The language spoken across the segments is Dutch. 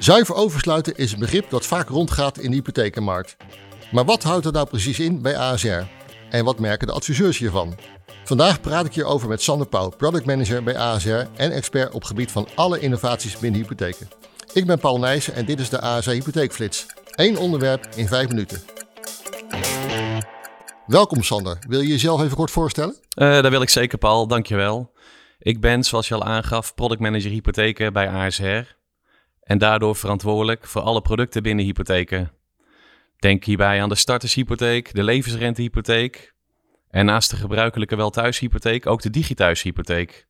Zuiver oversluiten is een begrip dat vaak rondgaat in de hypothekenmarkt. Maar wat houdt het nou precies in bij ASR? En wat merken de adviseurs hiervan? Vandaag praat ik hierover met Sander Pauw, product manager bij ASR en expert op gebied van alle innovaties binnen hypotheken. Ik ben Paul Nijssen en dit is de ASR Hypotheekflits. Eén onderwerp in vijf minuten. Welkom Sander. Wil je jezelf even kort voorstellen? Uh, dat wil ik zeker, Paul. Dankjewel. Ik ben, zoals je al aangaf, product manager hypotheken bij ASR. En daardoor verantwoordelijk voor alle producten binnen hypotheken. Denk hierbij aan de startershypotheek, de levensrentehypotheek. En naast de gebruikelijke welthuishypotheek ook de digithuishypotheek.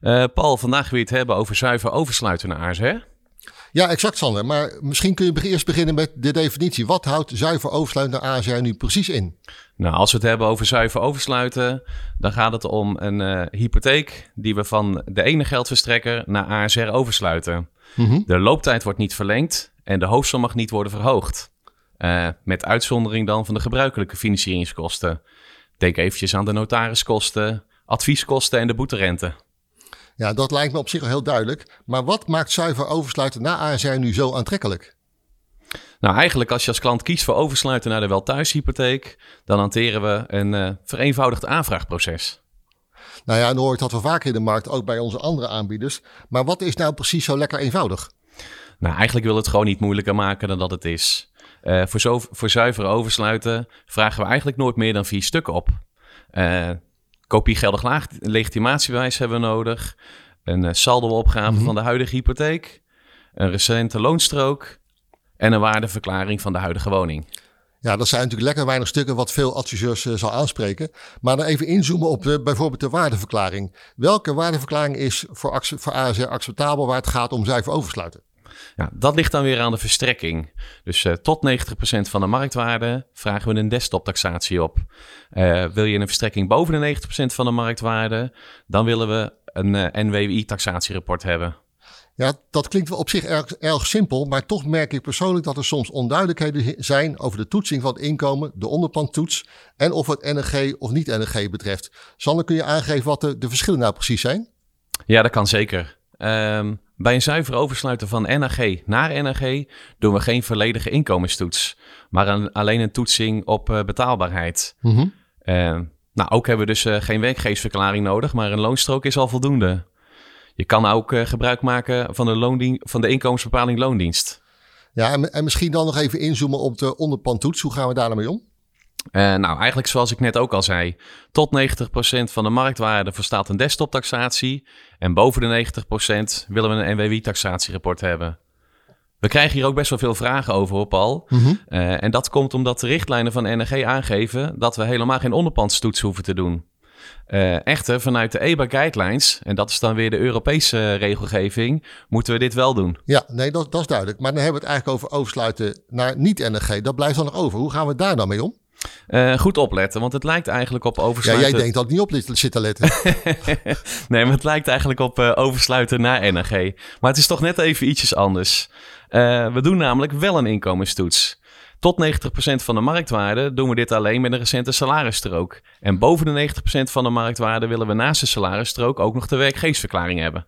Uh, Paul, vandaag wil je het hebben over zuiver oversluiten naar ASR. Ja, exact Sander. Maar misschien kun je eerst beginnen met de definitie. Wat houdt zuiver oversluiten naar ASR nu precies in? Nou, als we het hebben over zuiver oversluiten, dan gaat het om een uh, hypotheek die we van de ene geldverstrekker naar ASR oversluiten. Mm De looptijd wordt niet verlengd en de hoofdsom mag niet worden verhoogd. Uh, met uitzondering dan van de gebruikelijke financieringskosten. Denk eventjes aan de notariskosten, advieskosten en de boeterente. Ja, dat lijkt me op zich al heel duidelijk. Maar wat maakt zuiver oversluiten naar ASR nu zo aantrekkelijk? Nou, eigenlijk als je als klant kiest voor oversluiten naar de welthuishypotheek, dan hanteren we een uh, vereenvoudigd aanvraagproces. Nou ja, dan hoor ik dat we vaker in de markt, ook bij onze andere aanbieders. Maar wat is nou precies zo lekker eenvoudig? Nou, eigenlijk wil het gewoon niet moeilijker maken dan dat het is. Uh, voor, zo, voor zuiver oversluiten vragen we eigenlijk nooit meer dan vier stukken op. Uh, kopie geldig legitimatiebewijs hebben we nodig. Een uh, saldo-opgave mm van de huidige hypotheek. Een recente loonstrook. En een waardeverklaring van de huidige woning. Ja, dat zijn natuurlijk lekker weinig stukken wat veel adviseurs uh, zal aanspreken. Maar dan even inzoomen op de, bijvoorbeeld de waardeverklaring. Welke waardeverklaring is voor, voor ASR acceptabel waar het gaat om zuiver oversluiten? Ja, dat ligt dan weer aan de verstrekking. Dus uh, tot 90% van de marktwaarde vragen we een desktop-taxatie op. Uh, wil je een verstrekking boven de 90% van de marktwaarde, dan willen we een NWI-taxatierapport hebben. Ja, dat klinkt wel op zich erg, erg simpel, maar toch merk ik persoonlijk dat er soms onduidelijkheden zijn over de toetsing van het inkomen, de onderpandtoets en of het NG of niet NG betreft. Sander, kun je aangeven wat de, de verschillen nou precies zijn? Ja, dat kan zeker. Um, bij een zuiver oversluiten van NAG naar NAG doen we geen volledige inkomenstoets, maar een, alleen een toetsing op uh, betaalbaarheid. Mm -hmm. uh, nou, ook hebben we dus uh, geen werkgeversverklaring nodig, maar een loonstrook is al voldoende. Je kan ook gebruik maken van de, loondien van de inkomensbepaling loondienst. Ja, en, en misschien dan nog even inzoomen op de onderpandtoets. Hoe gaan we daar nou mee om? Uh, nou, eigenlijk zoals ik net ook al zei, tot 90% van de marktwaarde verstaat een desktop-taxatie. En boven de 90% willen we een NWW-taxatierapport hebben. We krijgen hier ook best wel veel vragen over, op Paul. Mm -hmm. uh, en dat komt omdat de richtlijnen van NRG aangeven dat we helemaal geen onderpandstoets hoeven te doen. Uh, echter, vanuit de EBA guidelines, en dat is dan weer de Europese regelgeving, moeten we dit wel doen. Ja, nee, dat, dat is duidelijk. Maar dan hebben we het eigenlijk over oversluiten naar niet-NRG. Dat blijft dan nog over. Hoe gaan we daar dan mee om? Uh, goed opletten, want het lijkt eigenlijk op oversluiten... Ja, jij denkt dat niet op zit te letten. nee, maar het lijkt eigenlijk op uh, oversluiten naar NRG. Maar het is toch net even ietsjes anders. We doen namelijk wel een inkomenstoets. Tot 90% van de marktwaarde doen we dit alleen met een recente salarisstrook. En boven de 90% van de marktwaarde willen we naast de salarisstrook ook nog de werkgeversverklaring hebben.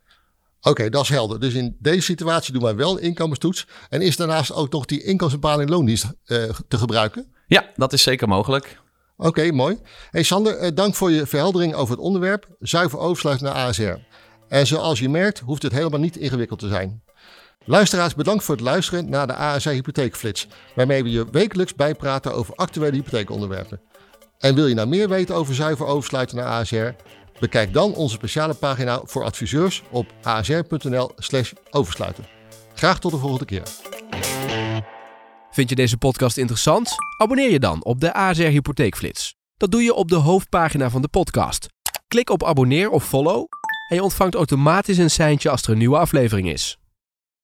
Oké, okay, dat is helder. Dus in deze situatie doen wij wel inkomenstoets. En is daarnaast ook nog die inkomensbepaling loondienst te gebruiken? Ja, dat is zeker mogelijk. Oké, okay, mooi. Hey Sander, dank voor je verheldering over het onderwerp. Zuiver oversluiten naar ASR. En zoals je merkt, hoeft het helemaal niet ingewikkeld te zijn. Luisteraars, bedankt voor het luisteren naar de ASR Hypotheekflits, waarmee we je wekelijks bijpraten over actuele hypotheekonderwerpen. En wil je nou meer weten over zuiver oversluiten naar ASR? Bekijk dan onze speciale pagina voor adviseurs op asr.nl/slash oversluiten. Graag tot de volgende keer. Vind je deze podcast interessant? Abonneer je dan op de ASR Hypotheekflits. Dat doe je op de hoofdpagina van de podcast. Klik op abonneer of follow en je ontvangt automatisch een seintje als er een nieuwe aflevering is.